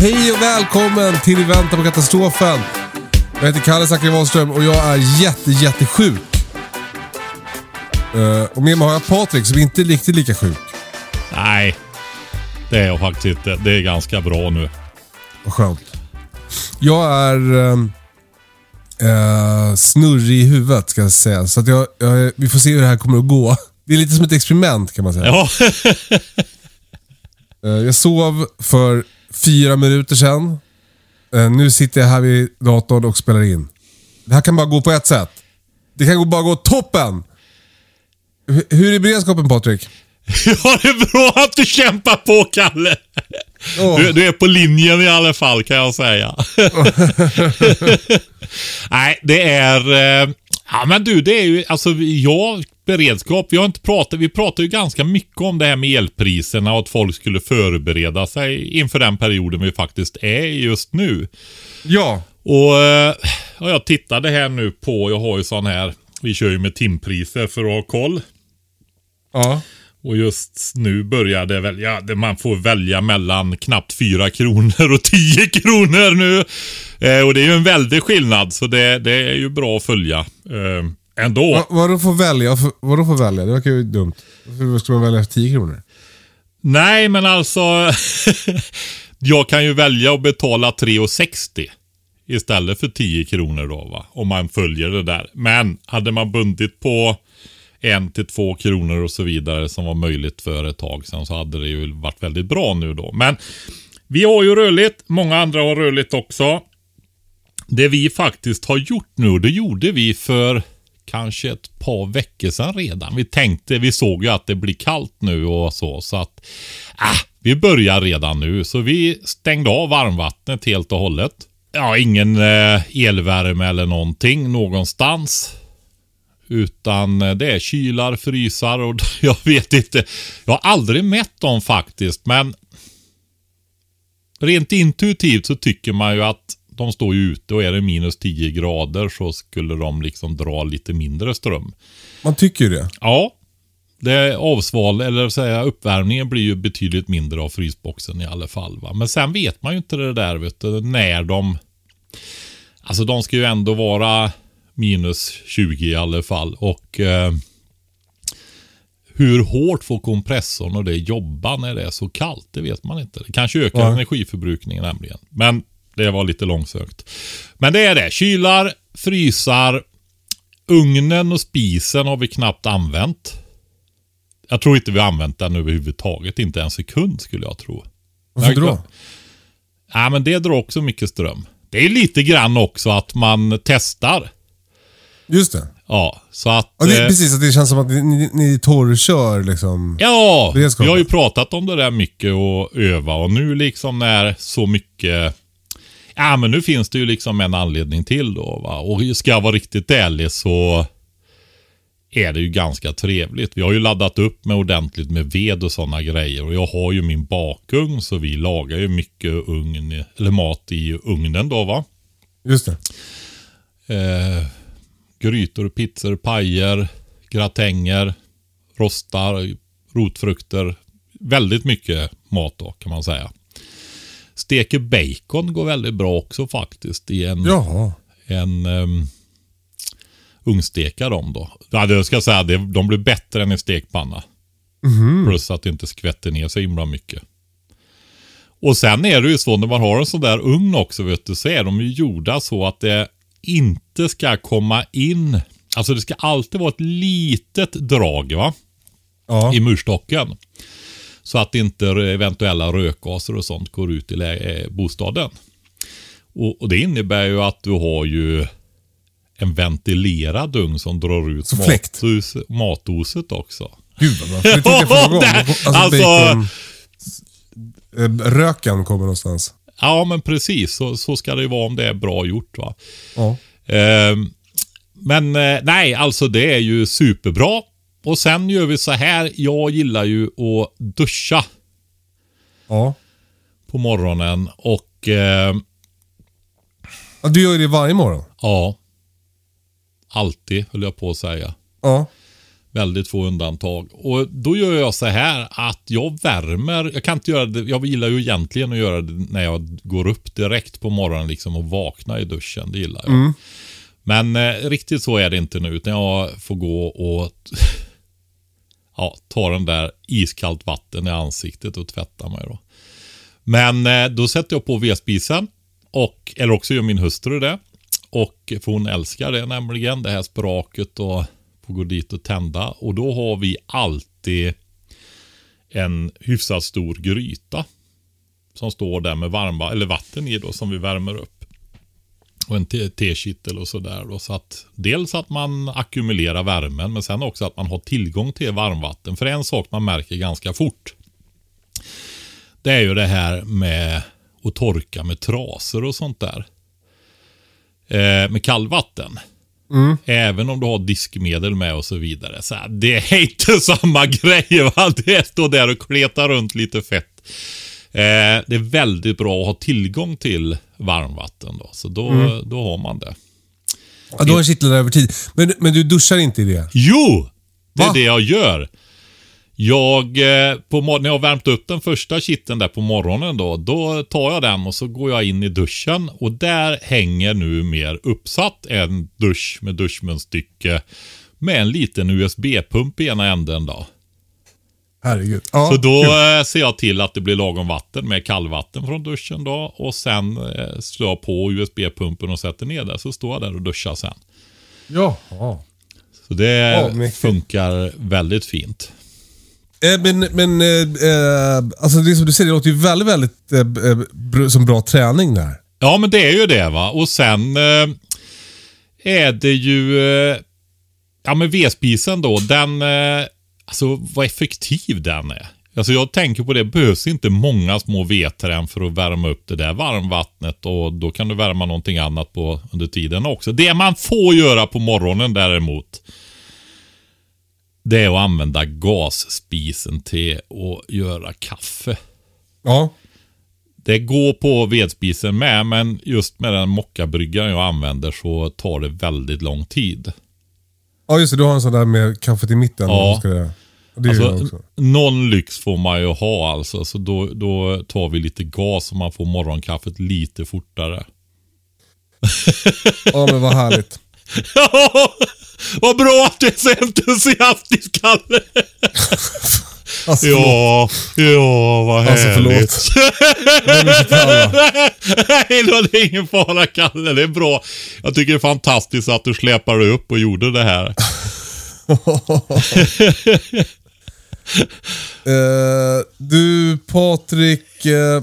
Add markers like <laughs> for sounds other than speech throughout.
Hej och välkommen till Vänta på katastrofen. Jag heter Kalle Zackari Wahlström och jag är jätte, jättesjuk. Uh, och med mig har jag Patrik som inte är riktigt lika sjuk. Nej, det är jag faktiskt inte. Det är ganska bra nu. Vad skönt. Jag är um, uh, snurrig i huvudet ska jag säga. Så att jag, jag, vi får se hur det här kommer att gå. Det är lite som ett experiment kan man säga. Ja, Eh, Jag sov för fyra minuter sedan. Eh, Nu sitter jag här vid datorn och spelar in. Det här kan bara gå på ett sätt. Det kan bara gå toppen! Hur- är beredskapen Patrik? <laughs> ja det är bra att du kämpar på Kalle. Åh. Du, du är på linjen i alla fall kan jag säga. <laughs> <laughs> Nej, det är... Ja men du, det är ju alltså jag beredskap. Vi har inte pratat, vi pratar ju ganska mycket om det här med elpriserna och att folk skulle förbereda sig inför den perioden vi faktiskt är just nu. Ja. Och eh, ja, jag tittade här nu på, jag har ju sån här, vi kör ju med timpriser för att ha koll. Ja. Och just nu börjar det väl, ja, man får välja mellan knappt 4 <laughs> kronor och 10 kronor nu. Eh, och det är ju en väldig skillnad, så det, det är ju bra att följa. Eh, ändå. Va, vadå får välja? För- Vadå får välja? Det verkar ju dumt. Varför ska man välja för 10 kronor? Nej, men alltså. <laughs> jag kan ju välja att betala 3,60 istället för 10 kronor då va. Om man följer det där. Men hade man bundit på en till två kronor och så vidare som var möjligt för ett tag sedan så hade det ju varit väldigt bra nu då. Men vi har ju rörligt. Många andra har rörligt också. Det vi faktiskt har gjort nu, det gjorde vi för kanske ett par veckor sedan redan. Vi tänkte, vi såg ju att det blir kallt nu och så, så att ah, vi börjar redan nu. Så vi stängde av varmvattnet helt och hållet. Ja, ingen eh, elvärme eller någonting någonstans. Utan eh, det är kylar, frysar och <laughs> jag vet inte. Jag har aldrig mätt dem faktiskt, men rent intuitivt så tycker man ju att de står ju ute och är det minus 10 grader så skulle de liksom dra lite mindre ström. Man tycker ju det. Ja, det avsval eller säga uppvärmningen blir ju betydligt mindre av frysboxen i alla fall. Va? Men sen vet man ju inte det där vet du, när de... Alltså de ska ju ändå vara minus 20 i alla fall och eh, hur hårt får kompressorn och det jobba när det är så kallt? Det vet man inte. Det kanske ökar Ja. energiförbrukningen nämligen. Men det var lite långsökt. Men det är det. Kylar, frysar, ugnen och spisen har vi knappt använt. Jag tror inte vi har använt den överhuvudtaget. Inte en sekund skulle jag tro. Varför då? Ja, men det drar också mycket ström. Det är lite grann också att man testar. Just det. Ja, så att... Ja, det eh, precis, att det känns som att ni, ni, ni torrkör liksom. Ja, vi har ju pratat om det där mycket och öva och nu liksom när så mycket Ja men nu finns det ju liksom en anledning till då va. Och ska jag vara riktigt ärlig så är det ju ganska trevligt. Vi har ju laddat upp med ordentligt med ved och sådana grejer. Och jag har ju min bakugn så vi lagar ju mycket ugn, eller mat i ugnen då va. Just det. Eh, grytor, pizzor, pajer, gratänger, rostar, rotfrukter. Väldigt mycket mat då kan man säga. Steker bacon går väldigt bra också faktiskt i en, Jaha. en um, ugnstekar dem då. Ja, det ska jag säga, det, de blir bättre än i stekpanna. Plus att det inte skvätter ner så himla mycket. Och sen är det ju så när man har en sån där ugn också vet du, så är de ju gjorda så att det inte ska komma in. Alltså det ska alltid vara ett litet drag va? Ja. i murstocken. Så att inte eventuella rökgaser och sånt går ut i eh, bostaden. Och, och Det innebär ju att du har ju en ventilerad ugn som drar ut Som mathus, matoset också. Gud vad bra. För <laughs> det tänkte jag fråga om. Alltså, alltså- bacon, röken kommer någonstans. Ja, men precis. Så, så ska det ju vara om det är bra gjort. va. Ja. Ehm, men eh, nej, alltså det är ju superbra. Och sen gör vi så här. Jag gillar ju att duscha Ja. på morgonen och eh, ja. Du gör ju det varje morgon. ja, alltid höll jag på att säga. Ja. Väldigt få undantag. Och då gör jag så här att jag värmer. Jag kan inte göra det. Jag gillar ju egentligen att göra det när jag går upp direkt på morgonen liksom och vakna i duschen. Det gillar jag. Men eh, riktigt så är det inte nu. Utan jag får gå och <laughs> ja, ta den där iskallt vatten i ansiktet och tvätta mig då. Men eh, då sätter jag på vedspisen. Och, eller också gör min hustru det. Och för hon älskar det nämligen. Det här spraket och och gå dit och tända. Och då har vi alltid en hyfsat stor gryta. Som står där med varma, eller vatten i då som vi värmer upp. Och en tekittel och sådär. då. Så att dels att man ackumulerar värmen men sen också att man har tillgång till varmvatten. För en sak man märker ganska fort. Det är ju det här med att torka med trasor och sånt där. Eh, med kallvatten. Även om du har diskmedel med och så vidare. Så här, det är inte <laughs> samma grej. Va? Det står där och kletar runt lite fett. Eh, det är väldigt bra att ha tillgång till varmvatten. Då. Så då, då har man det. ja då har kittlat över tid. Men, men du duschar inte i det? Jo! Det är Va? det jag gör. Jag, eh, på, när jag har värmt upp den första kitteln där på morgonen då, då tar jag den och så går jag in i duschen och där hänger nu mer uppsatt en dusch med duschmunstycke med en liten USB-pump i ena änden då. Herregud. Ja, Så då kul. eh, ser jag till att det blir lagom vatten med kallvatten från duschen då och sen eh, slår jag på USB-pumpen och sätter ner det så står jag där och duschar sen. Ja. ja. Så det Ja, funkar väldigt fint. Eh, men men eh, eh alltså det som du säger, det låter ju väldigt, väldigt eh, eh som bra träning där. Ja, men det är ju det va. Och sen eh, är det ju... Eh, ja, men vedspisen då, den... Eh, alltså vad effektiv den är. Alltså jag tänker på det, behövs inte många små vedträn för att värma upp det där varmvattnet och då kan du värma någonting annat på under tiden också. Det man får göra på morgonen däremot, det är att använda gasspisen till att göra kaffe. Ja. Det går på vedspisen med, men just med den mockabryggaren jag använder så tar det väldigt lång tid. Ja, just det. Du har en sån där med kaffet i mitten. Ja. Det Alltså, någon lyx får man ju ha alltså. Så då, då tar vi lite gas så man får morgonkaffet lite fortare. Ja, men vad härligt. <laughs> <laughs> Vad bra att du är så entusiastisk, Kalle! Alltså, förlåt. Ja, ja, vad Alltså, härligt. förlåt. Till alla. Nej, då, det är ingen fara, Kalle. Det är bra. Jag tycker det är fantastiskt att du släpade upp och gjorde det här. <laughs> Eh, du, Patrik. eh,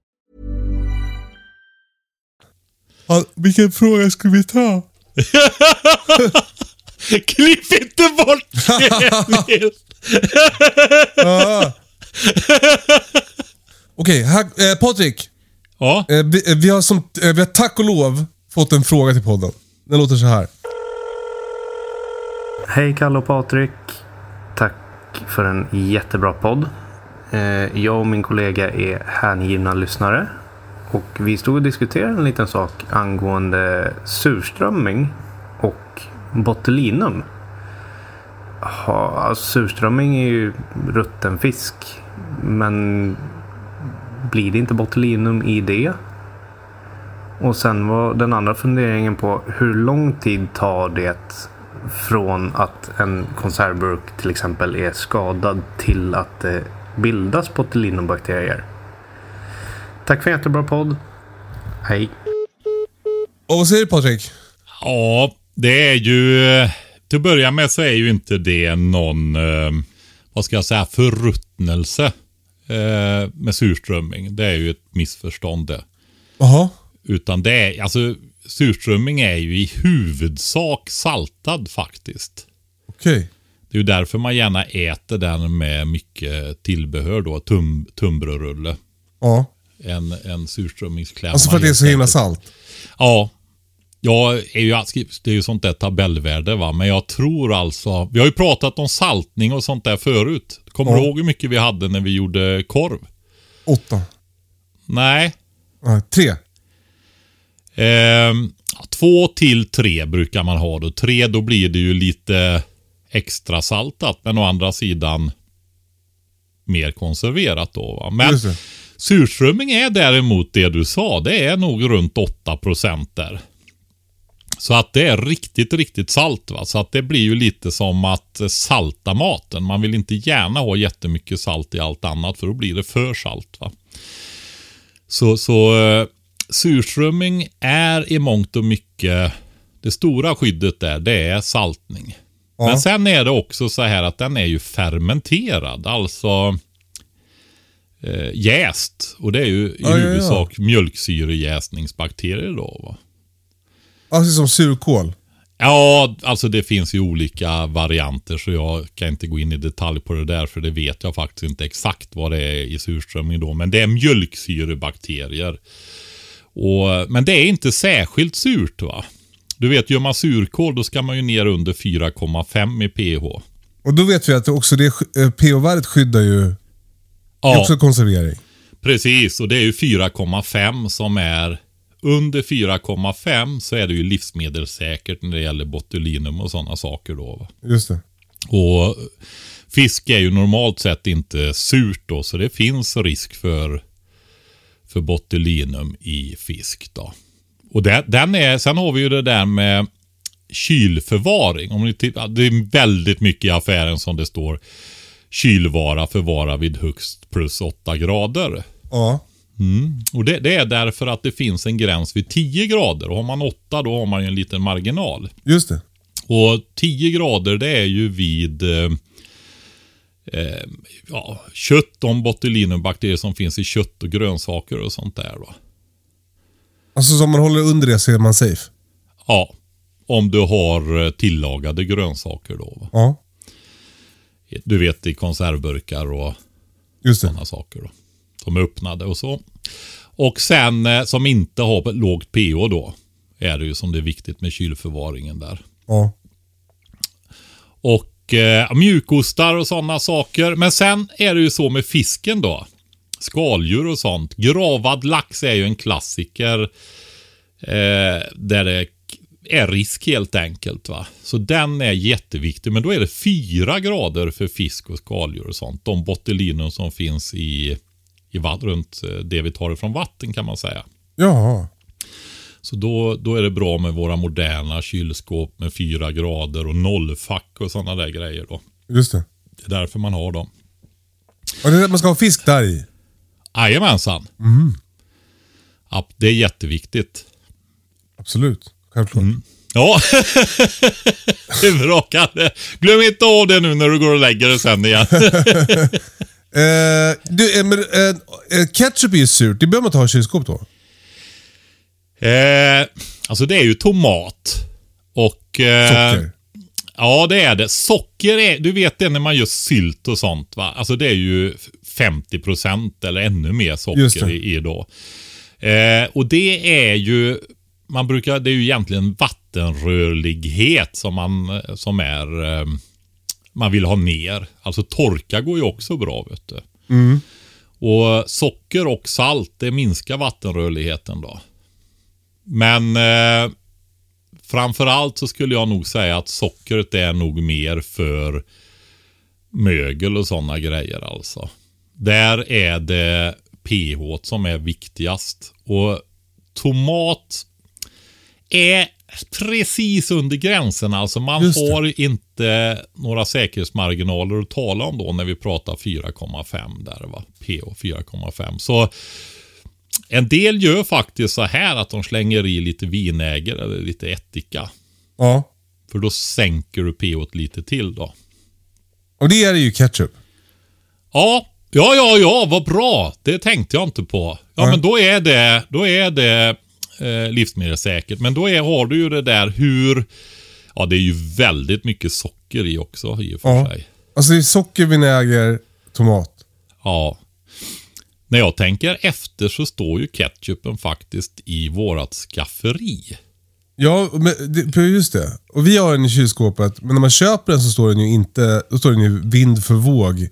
Ja, vilken fråga ska vi ta? <laughs> Klipp inte bort <laughs> det! Okej, här, eh, Patrik. Ja, Eh, vi, eh, vi, har som, eh, vi har tack och lov fått en fråga till podden. Den låter så här. Hej Kalle och Patrik. Tack för en jättebra podd. Jag och min kollega är hängivna lyssnare. Och vi stod och diskuterade en liten sak angående surströmming och botulinum. Ha, alltså surströmming är ju rutten fisk. Men blir det inte botulinum i det? Och sen var den andra funderingen på hur lång tid tar det från att en konservburk till exempel är skadad till att det bildas botulinumbakterier. Tack för en jättebra podd. Hej. Och vad säger du Patrik? ja, det är ju... Till att börja med så är ju inte det någon, eh, vad ska jag säga, förruttnelse eh, med surströmming. Det är ju ett missförstånd det. Jaha. Utan det är, alltså surströmming är ju i huvudsak saltad faktiskt. Okej. Det är ju därför man gärna äter den med mycket tillbehör då, tum, tunnbrödsrulle. Ja. En, en surströmmingsklämma. Alltså för att det är så himla salt. Ja. Är ju, det är ju sånt där tabellvärde va. Men jag tror alltså. Vi har ju pratat om saltning och sånt där förut. Kommer Ja. du ihåg hur mycket vi hade när vi gjorde korv? Åtta. Nej. Ja, tre. Ehm, två till tre brukar man ha då. Tre då blir det ju lite extra saltat. Men å andra sidan mer konserverat då. Va? Men. Surströmming är däremot det du sa. Det är nog runt 8% där. Så att det är riktigt, riktigt salt. Va? Så att det blir ju lite som att salta maten. Man vill inte gärna ha jättemycket salt i allt annat för då blir det för salt. Va? Så, så eh, surströmming är i mångt och mycket det stora skyddet där, det är saltning. Ja. Men sen är det också så här att den är ju fermenterad, alltså eh, jäst. Och det är ju i Ja, ja, ja. huvudsak mjölksyrejäsningsbakterier då. Va? Alltså som surkål. Ja, alltså det finns ju olika varianter så jag kan inte gå in i detalj på det där för det vet jag faktiskt inte exakt vad det är i surströmming då. Men det är mjölksyrebakterier. Och, men det är inte särskilt surt va. Du vet, gör man surkål då ska man ju ner under 4,5 i pH. Och då vet vi att också det eh, pH-värdet skyddar ju... Det är Ja, också konservering. precis. Och det är ju 4,5 som är under 4,5 så är det ju livsmedelssäkert när det gäller botulinum och sådana saker då. Va? Just det. Och fisk är ju normalt sett inte surt då, så det finns risk för, för botulinum i fisk då. Och det, den är, sen har vi ju det där med kylförvaring. Om ni tittar, det är väldigt mycket i affären som det står kylvara förvara vid högst plus 8 grader. Ja. Mm. Och det, det är därför att det finns en gräns vid 10 grader. Och har man 8 då har man ju en liten marginal. Just det. Och 10 grader det är ju vid eh, eh, ja, kött, de botulinumbakterier som finns i kött och grönsaker och sånt där. Då. Alltså så om man håller under det så är man safe? Ja, om du har eh, tillagade grönsaker då. Va? Ja, Du vet i konservburkar och sådana saker. Då. Som är öppnade och så. Och sen eh, som inte har lågt pH då. Är det ju som det är viktigt med kylförvaringen där. Ja. Och eh, mjukostar och sådana saker. Men sen är det ju så med fisken då. Skaldjur och sånt. Gravad lax är ju en klassiker. Eh, där det är risk helt enkelt. va. Så den är jätteviktig. Men då är det fyra grader för fisk och skaldjur och sånt. De botulinum som finns i, i vatt, runt eh, det vi tar ifrån vatten kan man säga. Jaha. Så då, då är det bra med våra moderna kylskåp med fyra grader och nollfack och sådana där grejer. Då. Just det. Det är därför man har dem. Och det är, man ska ha fisk där i? Jajamensan. Ja, det är jätteviktigt. Absolut. Självklart. Ja, det är bra Kalle. Glöm inte av det nu när du går och lägger dig sen igen. <laughs> Eh, du, eh, men, eh, ketchup är ju surt. Det behöver man inte ha i kylskåp då? eh, alltså det är ju tomat. Och... Eh, Socker? Ja, det är det. Socker är, du vet det när man gör sylt och sånt va. Alltså det är ju 50% eller ännu mer socker i, i då. Eh, och det är ju, man brukar, det är ju egentligen vattenrörlighet som man, som är, eh, man vill ha ner. Alltså torka går ju också bra vet du. Och socker och salt, det minskar vattenrörligheten då. Men eh, framförallt så skulle jag nog säga att sockret är nog mer för mögel och sådana grejer alltså. Där är det pH som är viktigast. Och tomat är precis under gränsen. Alltså man har inte några säkerhetsmarginaler att tala om då när vi pratar 4,5 där va. pH 4,5. Så en del gör faktiskt så här att de slänger i lite vinäger eller lite ättika. Ja. För då sänker du pH lite till då. Och det är ju ketchup. Ja, ja, ja, ja, vad bra. Det tänkte jag inte på. Ja, Nej. men då är det, då är det eh, livsmedelssäkert. Men då är, har du ju det där hur... Ja, det är ju väldigt mycket socker i också i och för Ja. sig. Alltså det är socker, vinäger, tomat. Ja. När jag tänker efter så står ju ketchupen faktiskt i vårat skafferi. Ja, men det, just det. Och vi har den i kylskåpet, men när man köper den så står den ju inte... Då står den ju vind för våg.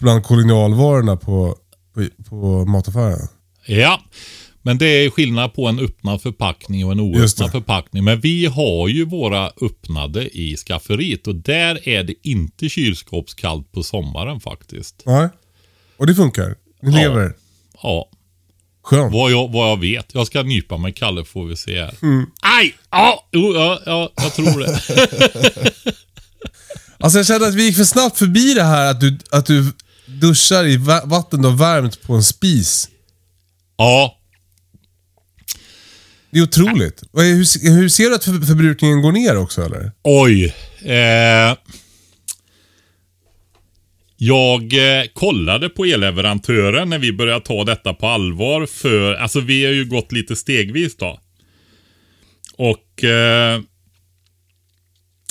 Bland kolonialvarorna på, på, på mataffären. Ja, men det är skillnad på en öppnad förpackning och en oöppnad förpackning. Men vi har ju våra öppnade i skafferiet och där är det inte kylskåpskallt på sommaren faktiskt. Nej. Och det funkar. Ni Ja. lever. Ja, Skönt. vad jag, vad jag vet. Jag ska nypa mig Kalle får vi se här. Mm. Aj! Ja, jo, ja, ja, jag tror det. <laughs> Alltså jag kände att vi gick för snabbt förbi det här att du, att du duschar i va- vatten har värmt på en spis. ja, det är otroligt. Hur, hur ser du att förbrukningen går ner också eller? oj. Eh, jag eh, kollade på elleverantören när vi började ta detta på allvar. För, alltså vi har ju gått lite stegvis då. Och... Eh,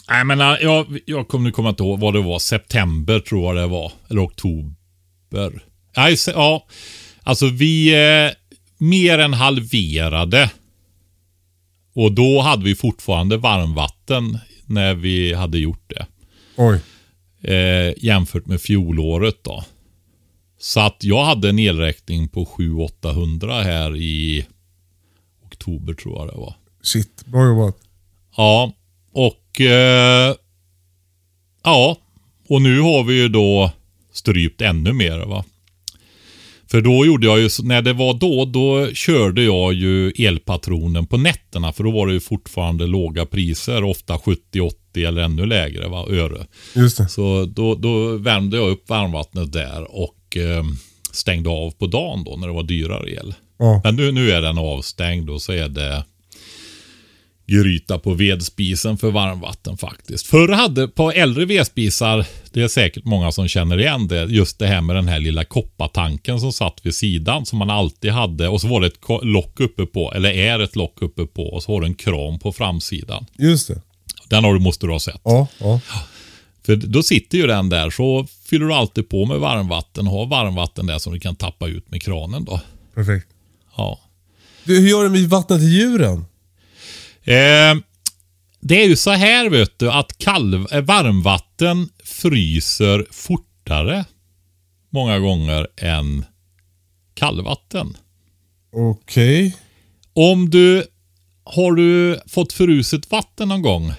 jag menar, eh, jag, jag kommer nu komma inte ihåg vad det var. September tror jag det var. Eller oktober. Nej, ja. Alltså vi eh, mer än halverade. Och då hade vi fortfarande varmvatten när vi hade gjort det. Oj. Eh, jämfört med fjolåret då. Så att jag hade en elräkning på 700-800 här i oktober tror jag det var. Shit, bra jobbat. Ja, och eh, ja, och nu har vi ju då strypt ännu mer va. För då gjorde jag ju, när det var då, då körde jag ju elpatronen på nätterna. För då var det ju fortfarande låga priser, ofta 70-80 eller ännu lägre va, öre. Just det. Så då, då värmde jag upp varmvattnet där och eh, stängde av på dagen då när det var dyrare el. Ja. Men nu, nu är den avstängd och så är det gryta på vedspisen för varmvatten faktiskt. Förr hade på äldre vedspisar, det är säkert många som känner igen det, just det här med den här lilla koppartanken som satt vid sidan som man alltid hade och så var det ett lock uppe på, eller är ett lock uppe på och så har du en kran på framsidan. Just det. Den har du, måste du ha sett. Ja, ja. För då sitter ju den där så fyller du alltid på med varmvatten och har varmvatten där som du kan tappa ut med kranen då. Perfekt. Ja. Du, hur gör du med vattnet till djuren? Eh, det är ju så här vet du att kalv, eh, varmvatten fryser fortare många gånger än kallvatten. Okej. Om du har du fått fruset vatten någon gång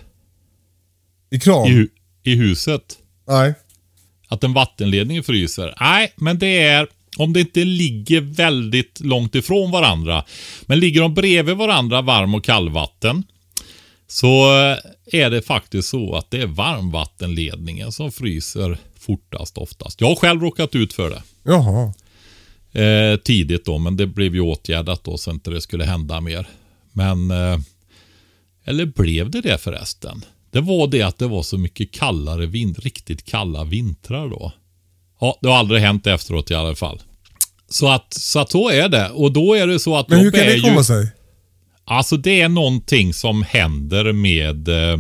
I kran? i, i huset? Nej. Att en vattenledning fryser? Nej, men det är om det inte ligger väldigt långt ifrån varandra. Men ligger de bredvid varandra, varm och kallvatten, så är det faktiskt så att det är varmvattenledningen som fryser fortast oftast. Jag har själv råkat ut för det. Jaha. Eh, tidigt då, men det blev ju åtgärdat då så inte det skulle hända mer. Men, eh, eller blev det det förresten? Det var det att det var så mycket kallare, vin- riktigt kalla vintrar då. Ja, det har aldrig hänt efteråt i alla fall. Så att, så att så är det. Och då är det så att Men hur kan det komma ju, sig? Alltså det är någonting som händer med... Eh,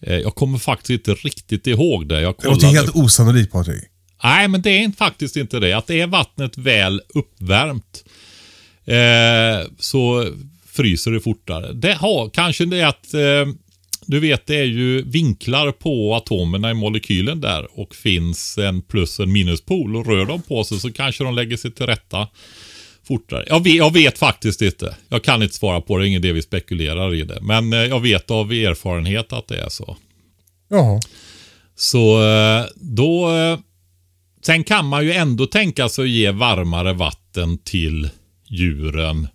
eh, jag kommer faktiskt inte riktigt ihåg det. Jag Det låter helt osannolikt Patrik. Nej, men det är faktiskt inte det. Att är vattnet väl uppvärmt eh, så fryser det fortare. Det har kanske det att eh, du vet, det är ju vinklar på atomerna i molekylen där och finns en plus och en minuspol och rör de på sig så kanske de lägger sig till rätta fortare. Jag vet, jag vet faktiskt inte. Jag kan inte svara på det, det är ingen det vi spekulerar i det. Men eh, jag vet av erfarenhet att det är så. Jaha. Så eh, då... eh, Sen kan man ju ändå tänka sig att ge varmare vatten till djuren.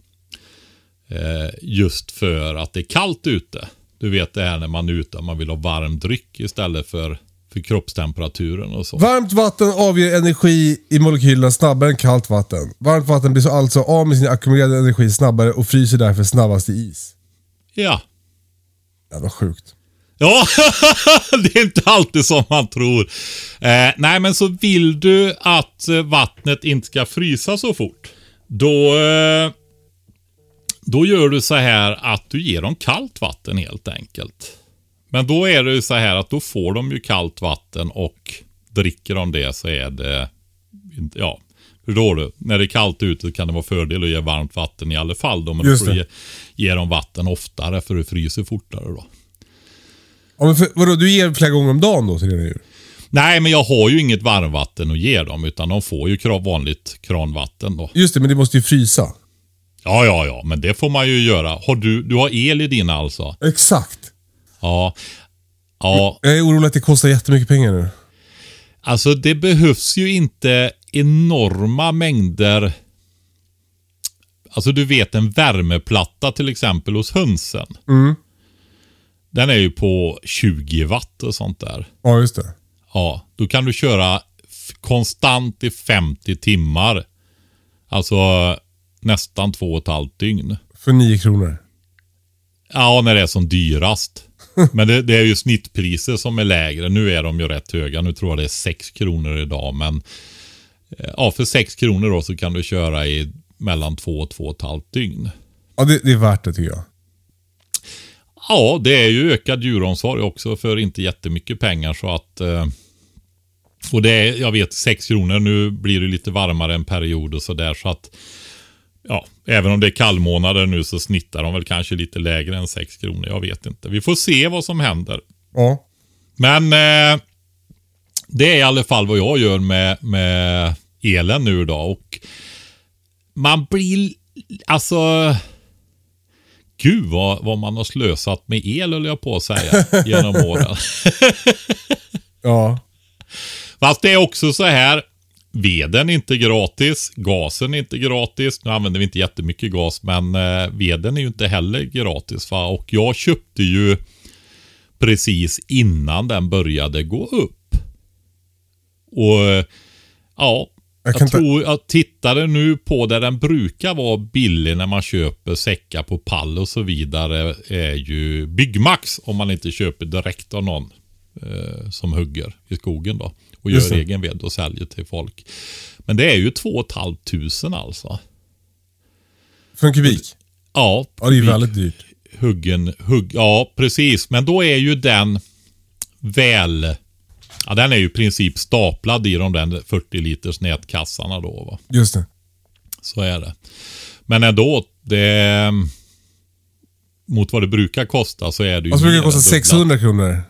Just för att det är kallt ute. Du vet det här när man är ute man vill ha varm dryck istället för, för kroppstemperaturen och så. Varmt vatten avger energi i molekylerna snabbare än kallt vatten. Varmt vatten blir så alltså av med sin ackumulerade energi snabbare och fryser därför snabbast i is. Ja. Jävla sjukt. Ja, <laughs> det är inte alltid som man tror. Eh, nej, men så vill du att eh, vattnet inte ska frysa så fort. Då, eh, då gör du så här att du ger dem kallt vatten helt enkelt. Men då är det ju så här att då får de ju kallt vatten och dricker de det så är det, ja, förstår du? När det är kallt ute kan det vara fördel att ge varmt vatten i alla fall då. Men då Just får du ge, ge dem vatten oftare för det fryser fortare då. Ja, men för, vadå, du ger flera gånger om dagen då till dina djur? Nej, men jag har ju inget varmvatten att ge dem, utan de får ju vanligt kranvatten då. Just det, men det måste ju frysa. Ja, ja, ja, men det får man ju göra. Har du, du har el i dina alltså? Exakt. Ja. Ja, Jag är orolig att det kostar jättemycket pengar nu. alltså det behövs ju inte enorma mängder. Alltså du vet en värmeplatta till exempel hos hönsen. Den är ju på 20 watt och sånt där. Ja, just det. Ja, då kan du köra konstant i 50 timmar. Alltså nästan två och ett halvt dygn. För 9 kronor. Ja, när det är som dyrast. <laughs> Men det, det är ju snittpriser som är lägre. Nu är de ju rätt höga. Nu tror jag det är 6 kronor idag. Men eh, ja, för 6 kronor då så kan du köra i mellan två och två och ett halvt dygn. Ja, det, det är värt det tycker jag. Ja, det är ju ökad djuromsorg också för inte jättemycket pengar så att eh, och det är, jag vet 6 kronor, nu blir det lite varmare en period och sådär så att ja, även om det är kallmånader nu så snittar de väl kanske lite lägre än 6 kronor. Jag vet inte. Vi får se vad som händer. Ja. Men eh, det är i alla fall vad jag gör med, med elen nu då. Och man blir, alltså, gud vad, vad man har slösat med el höll jag på att säga genom åren. <laughs> Ja. Fast det är också så här. Veden är inte gratis, gasen är inte gratis. Nu använder vi inte jättemycket gas, men eh, veden är ju inte heller gratis. Va? Och jag köpte ju precis innan den började gå upp. Och eh, ja, Jag Jag, tror, jag tittade nu på där den brukar vara billig när man köper säckar på pall och så vidare. är ju Byggmax om man inte köper direkt av någon eh, som hugger i skogen då. Och gör det. egen ved och säljer till folk. Men det är ju 2 500 alltså. För en kubik? Ja, Ja, det är väldigt dyrt. huggen, hugg, ja precis. Men då är ju den väl, ja den är ju i princip staplad i de där 40 liters nätkassarna då va. Just det. Så är det. Men ändå, det, mot vad det brukar kosta så är det ju det mer brukar kosta än dubbla. 600 kronor.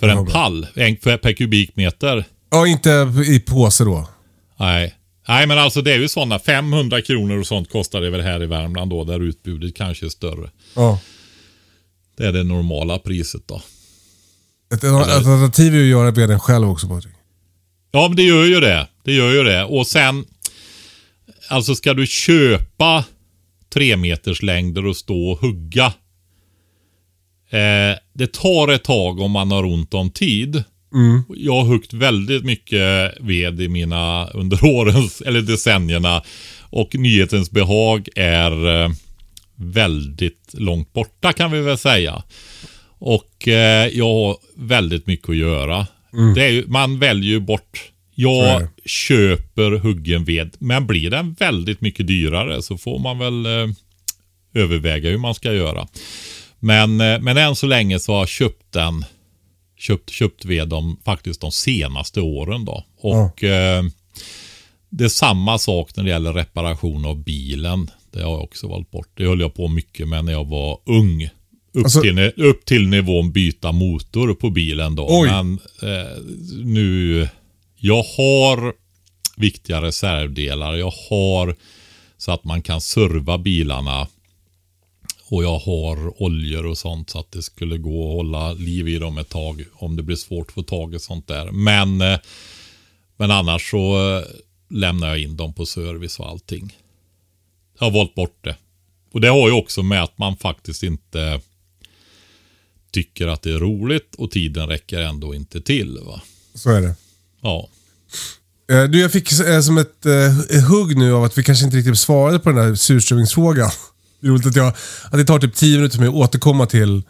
För en pall, en per, per kubikmeter. Ja, inte i påse då. Nej. Nej, men alltså det är ju sådana 500 kronor och sånt kostar det väl här i Värmland då, där utbudet kanske är större. Ja. Det är det normala priset då. Ett, alternativ är ju att göra veden själv också Patrik. Ja, men det gör ju det. Det gör ju det. Och sen, alltså ska du köpa tre meters längder och stå och hugga. Eh, det tar ett tag om man har ont om tid. Jag har huggt väldigt mycket ved i mina, under <laughs> årens, eller decennierna. Och nyhetens behag är eh, väldigt långt borta kan vi väl säga. Och eh, jag har väldigt mycket att göra. Det är man väljer ju bort. Jag köper huggen ved, men blir den väldigt mycket dyrare så får man väl eh, överväga hur man ska göra. Men, eh, men än så länge så har jag köpt den köpt, köpt ved de, faktiskt de senaste åren då. Och eh, det är samma sak när det gäller reparation av bilen. Det har jag också valt bort. Det höll jag på mycket med när jag var ung. Upp, Alltså- till, upp till nivån byta motor på bilen då. Oj. Men eh, nu, jag har viktiga reservdelar. Jag har så att man kan serva bilarna. Och jag har oljor och sånt så att det skulle gå att hålla liv i dem ett tag om det blir svårt att få tag i sånt där. Men, eh, men annars så eh, lämnar jag in dem på service och allting. Jag har valt bort det. Och det har ju också med att man faktiskt inte tycker att det är roligt och tiden räcker ändå inte till. Va? Så är det. Ja. Eh, Du, jag fick som ett hugg nu av att vi kanske inte riktigt svarade på den där surströmmingsfrågan. Det är roligt att, jag, att det tar typ 10 minuter för mig att återkomma till,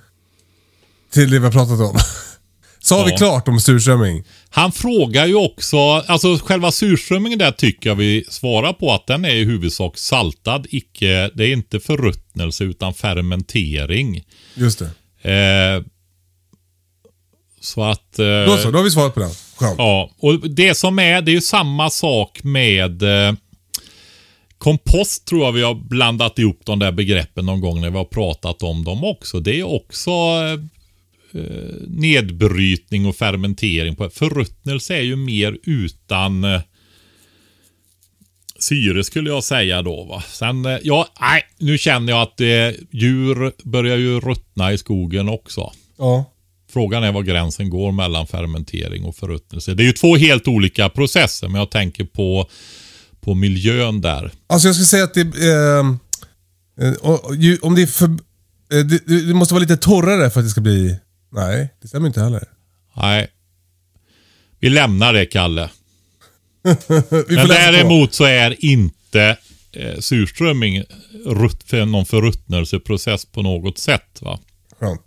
till det vi har pratat om. <laughs> Sa vi Ja. klart om surströmming? Han frågar ju också, alltså själva surströmmingen där tycker jag vi svarar på att den är i huvudsak saltad. Icke, det är inte förruttnelse utan fermentering. Just det. Eh, så att... Eh, Då så, då har vi svarat på den. Skönt. Ja, och det som är, det är ju samma sak med eh, kompost tror jag vi har blandat ihop de där begreppen någon gång när vi har pratat om dem också. Det är också eh, eh, nedbrytning och fermentering. Förruttnelse är ju mer utan eh, syre skulle jag säga då. Va? Sen, eh, ja, nej, nu känner jag att eh, djur börjar ju ruttna i skogen också. Ja. Frågan är var gränsen går mellan fermentering och förruttnelse. Det är ju två helt olika processer, men jag tänker på, på miljön där. Alltså jag skulle säga att det... Eh, eh, ju- om det är för... Eh, det, det måste vara lite torrare för att det ska bli... Nej, det stämmer inte heller. Nej. Vi lämnar det, Kalle. <laughs> Men däremot så är inte eh, surströmming rutt, för någon förruttnelseprocess på något sätt. Va? Skönt.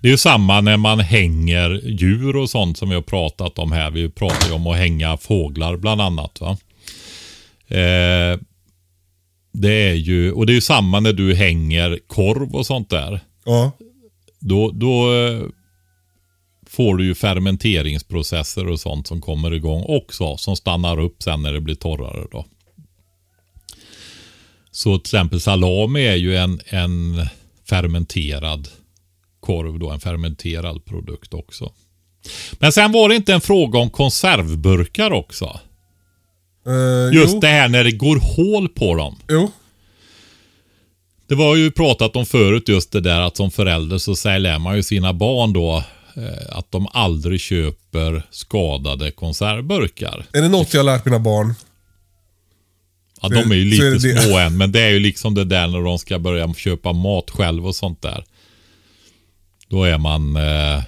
Det är ju samma när man hänger djur och sånt som vi har pratat om här. Vi pratar ju om att hänga fåglar bland annat. va. Eh, det är ju, och det är ju samma när du hänger korv och sånt där. Ja. Då, då eh, får du ju fermenteringsprocesser och sånt som kommer igång också. Som stannar upp sen när det blir torrare då. Så till exempel salami är ju en, en fermenterad korv då. En fermenterad produkt också. Men sen var det inte en fråga om konservburkar också. Eh, Just jo. det här när det går hål på dem. Jo. Det var ju pratat om förut just det där att som förälder så säger lär man ju sina barn då eh, att de aldrig köper skadade konservburkar. Är det något jag har lärt mina barn? Ja, de är ju Så är lite det det. små än, men det är ju liksom det där när de ska börja köpa mat själv och sånt där. Då är man... Eh,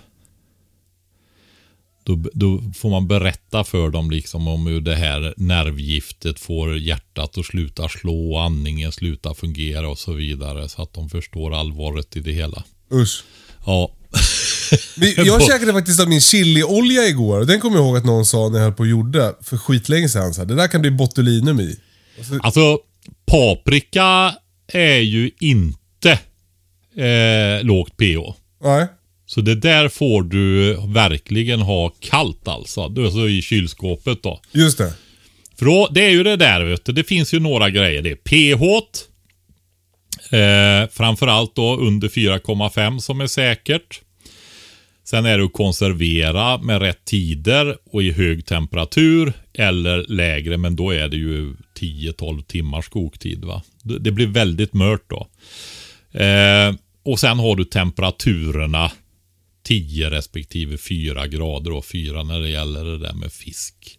Då, då får man berätta för dem liksom om hur det här nervgiftet får hjärtat att sluta slå, andningen sluta fungera och så vidare. Så att de förstår allvaret i det hela. Usch. Ja. <laughs> Jag käkade faktiskt av min chiliolja igår. Den kommer jag ihåg att någon sa när jag höll på och gjorde för skitlänge sedan. Så här, det där kan bli botulinum i. Alltså, paprika är ju inte eh, lågt pH. Nej. Så det där får du verkligen ha kallt alltså. Du alltså i kylskåpet då. Just det. För då, det är ju det där vet du. Det finns ju några grejer. Det är pH. Eh, framförallt då under 4,5 som är säkert. Sen är det att konservera med rätt tider och i hög temperatur eller lägre. Men då är det ju 10-12 timmars koktid. Va? Det blir väldigt mört då. Eh, och sen har du temperaturerna 10 respektive 4 grader och 4 när det gäller det där med fisk.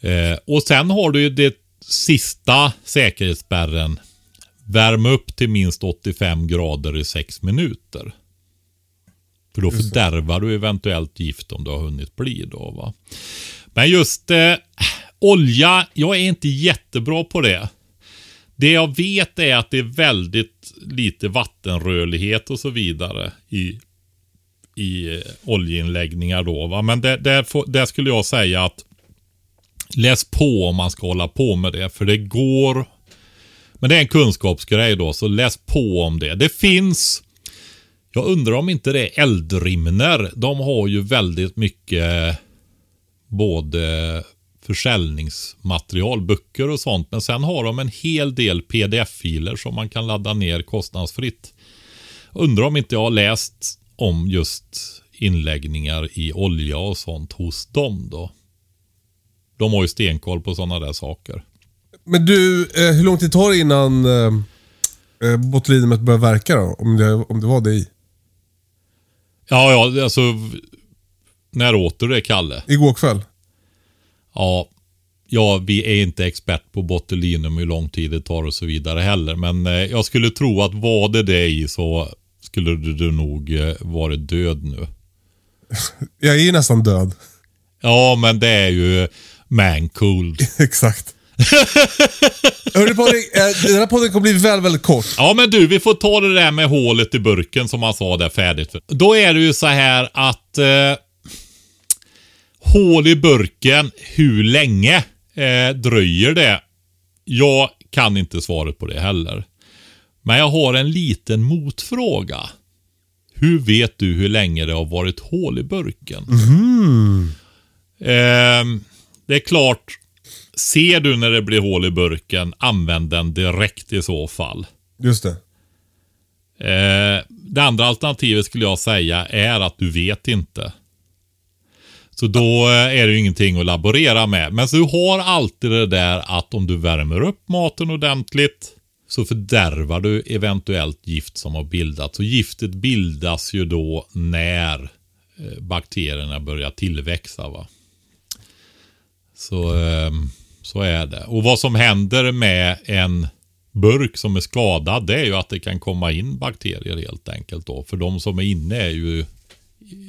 Eh, och sen har du ju det sista säkerhetsspärren. Värm upp till minst 85 grader i 6 minuter. För då fördärvar du eventuellt gift om du har hunnit bli då va. Men just eh, olja, jag är inte jättebra på det. Det jag vet är att det är väldigt lite vattenrörlighet och så vidare i, i oljeinläggningar då. Va? Men det, det, får- där skulle jag säga att läs på om man ska hålla på med det. För det går. Men det är en kunskapsgrej då, så läs på om det. Det finns. Jag undrar om inte det är eldrimner. De har ju väldigt mycket både försäljningsmaterial, böcker och sånt. Men sen har de en hel del pdf-filer som man kan ladda ner kostnadsfritt. Undrar om inte jag har läst om just inläggningar i olja och sånt hos dem då. De har ju stenkoll på sådana där saker. Men du, eh, hur lång tid tar det innan eh, eh, botulinumet börjar verka då? Om det, om det var det i? Ja, ja, alltså. När åt du det, Kalle? Igår kväll? Ja, ja, vi är inte expert på botulinum, hur lång tid det tar och så vidare heller. Men eh, jag skulle tro att var det det i så skulle du, nog eh, varit död nu. <laughs> Jag är ju nästan död. Ja, men det är ju mancold. <laughs> Exakt. Hörru Patrik, eh, den här podden kommer bli väldigt, väldigt kort. Ja, men du, vi får ta det där med hålet i burken som man sa där färdigt. Då är det ju så här att eh, hål i burken, hur länge eh, dröjer det? Jag kan inte svaret på det heller. Men jag har en liten motfråga. Hur vet du hur länge det har varit hål i burken? Ehm, det är klart, ser du när det blir hål i burken, använd den direkt i så fall. Just det. Eh, det andra alternativet skulle jag säga är att du vet inte. Så då eh, är det ju ingenting att laborera med. Men så du har alltid det där att om du värmer upp maten ordentligt så fördärvar du eventuellt gift som har bildats. Och giftet bildas ju då när eh, bakterierna börjar tillväxa. Va? Så, ehm, så är det. Och vad som händer med en burk som är skadad det är ju att det kan komma in bakterier helt enkelt. Då. För de som är inne är ju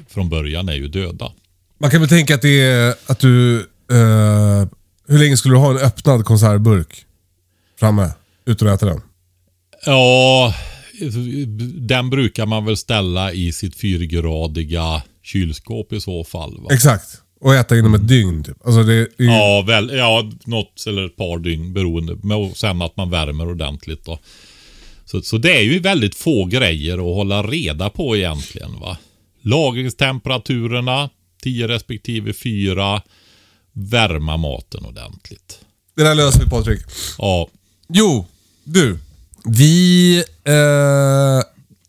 från början är ju döda. Man kan väl tänka att det är att du... Eh, hur länge skulle du ha en öppnad konservburk framme utan att äta den? Ja, den brukar man väl ställa i sitt fyrgradiga kylskåp i så fall. Va? Exakt. Och äta inom ett dygn typ. Alltså det, det Ja, väl, ja, något eller ett par dygn beroende. Men och sen att man värmer ordentligt. Då. Så, så det är ju väldigt få grejer att hålla reda på egentligen. va. Lagringstemperaturerna 10 respektive 4. Värma maten ordentligt. det där löser vi Patrik. Ja, Jo, du. Vi... Eh,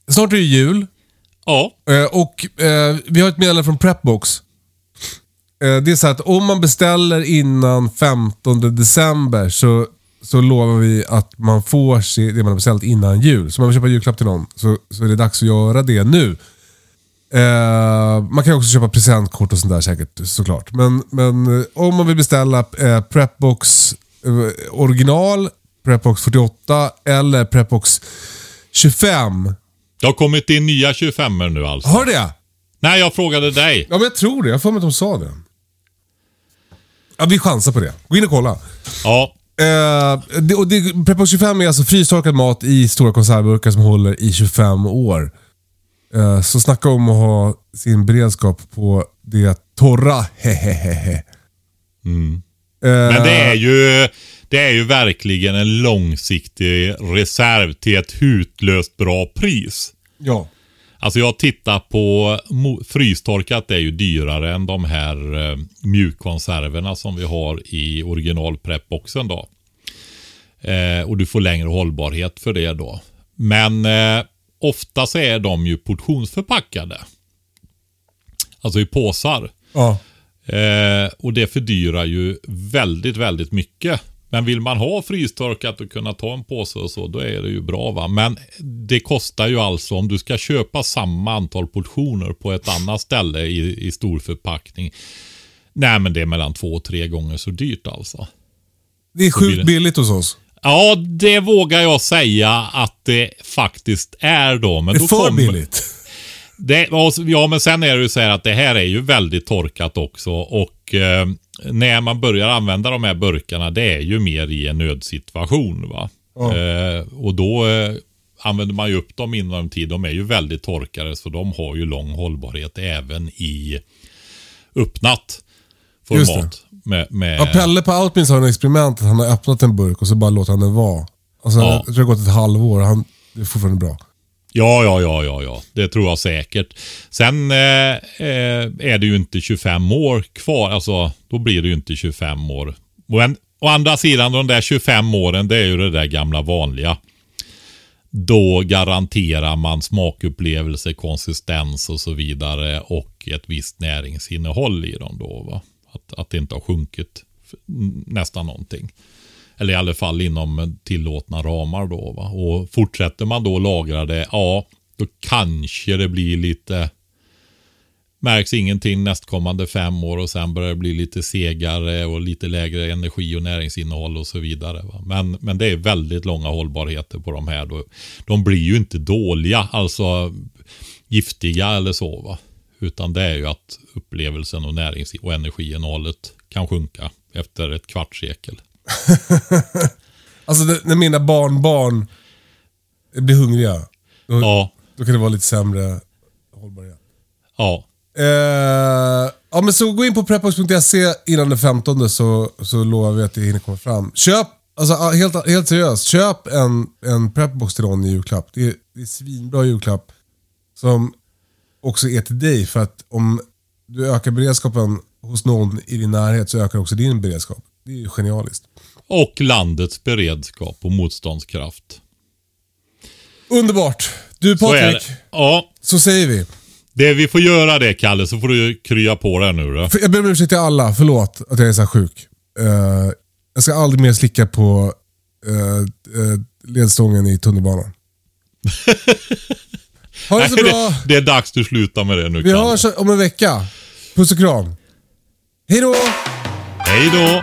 snart är det jul. ja, Eh, och eh, vi har ett meddelande från Prepbox. Eh, det är så att om man beställer innan 15 december så, så lovar vi att man får se det man har beställt innan jul. Så om man vill köpa julklapp till någon så, så är det dags att göra det nu. Eh, man kan också köpa presentkort och sånt där säkert såklart. Men, men eh, om man vill beställa eh, Prepbox original, Prepbox 48 eller Prepbox 25. det har kommit in nya 25 nu alltså. Har det? Nej, jag frågade dig. Ja, men jag tror det. Jag för mig att de sa det. Ja, vi chansar på det. Gå in och kolla. Ja, Eh, det, och det, Prepbox 25 är alltså frystorkad mat i stora konservburkar som håller i 25 år. Eh, så snacka om att ha sin beredskap på det torra. <laughs> Hehehehe. Mm. Eh, men det är ju... Det är ju verkligen en långsiktig reserv till ett hutlöst bra pris. Ja. Alltså jag tittar på frystorkat är ju dyrare än de här eh, mjukkonserverna som vi har i original prepboxen då. Eh, och du får längre hållbarhet för det då. Men eh, ofta så är de ju portionsförpackade. Alltså i påsar. Ja. Eh, och det fördyrar ju väldigt, väldigt mycket. Men vill man ha frystorkat och kunna ta en påse och så, då är det ju bra va. Men det kostar ju alltså, om du ska köpa samma antal portioner på ett annat ställe i, i stor förpackning. Nej men det är mellan två och tre gånger så dyrt alltså. Det är det. sjukt billigt hos oss. Ja, det vågar jag säga att det faktiskt är då. Men Det då är för kom- billigt. Det, ja, men sen är det ju så här att det här är ju väldigt torkat också. Och eh, när man börjar använda de här burkarna, det är ju mer i en nödsituation. Va? Ja. Eh, och då eh, använder man ju upp dem inom tid. De är ju väldigt torkade, så de har ju lång hållbarhet även i öppnat format. Med, med, Ja, Pelle på Alpins har en experiment att han har öppnat en burk och så bara låter han den vara. Alltså, Ja. Jag tror det har gått ett halvår och han, det är fortfarande bra. Ja, ja, ja, ja, ja. Det tror jag säkert. Sen eh, eh, är det ju inte 25 år kvar. Alltså, då blir det ju inte 25 år. Men å andra sidan, de där 25 åren, det är ju det där gamla vanliga. Då garanterar man smakupplevelse, konsistens och så vidare och ett visst näringsinnehåll i dem då. Va? Att, att det inte har sjunkit nästan någonting. Eller i alla fall inom tillåtna ramar då. Va? Och fortsätter man då lagra det, ja, då kanske det blir lite märks ingenting nästkommande fem år och sen börjar det bli lite segare och lite lägre energi och näringsinnehåll och så vidare. Va? Men, men det är väldigt långa hållbarheter på de här. Då. De blir ju inte dåliga, alltså giftiga eller så. Va? Utan det är ju att upplevelsen och närings och energiinnehållet kan sjunka efter ett kvartssekel. <laughs> Alltså det, när mina barnbarn blir hungriga, då, Ja, då kan det vara lite sämre hållbarhet. ja. Eh, ja men så gå in på prepbox.se innan den 15 så, så lovar vi att det hinner komma fram. Köp, alltså helt, helt seriöst, köp en, en prepbox till någon i julklapp. Det är, det är svinbra julklapp. Som också är till dig för att om du ökar beredskapen hos någon i din närhet så ökar också din beredskap. Det är ju genialiskt. Och landets beredskap och motståndskraft. Underbart! Du Så. Patrik, Ja, så säger vi. det, vi får göra det Kalle, så får du krya på dig nu då. Jag ber om ursäkt till alla, förlåt att jag är så sjuk. Eh, jag ska aldrig mer slicka på uh, ledstången i tunnelbanan. <laughs> ha det så Nej, bra. det, det är dags du slutar med det nu Vi Kalle. hörs om en vecka. Puss och kram. Hej då! Hej då!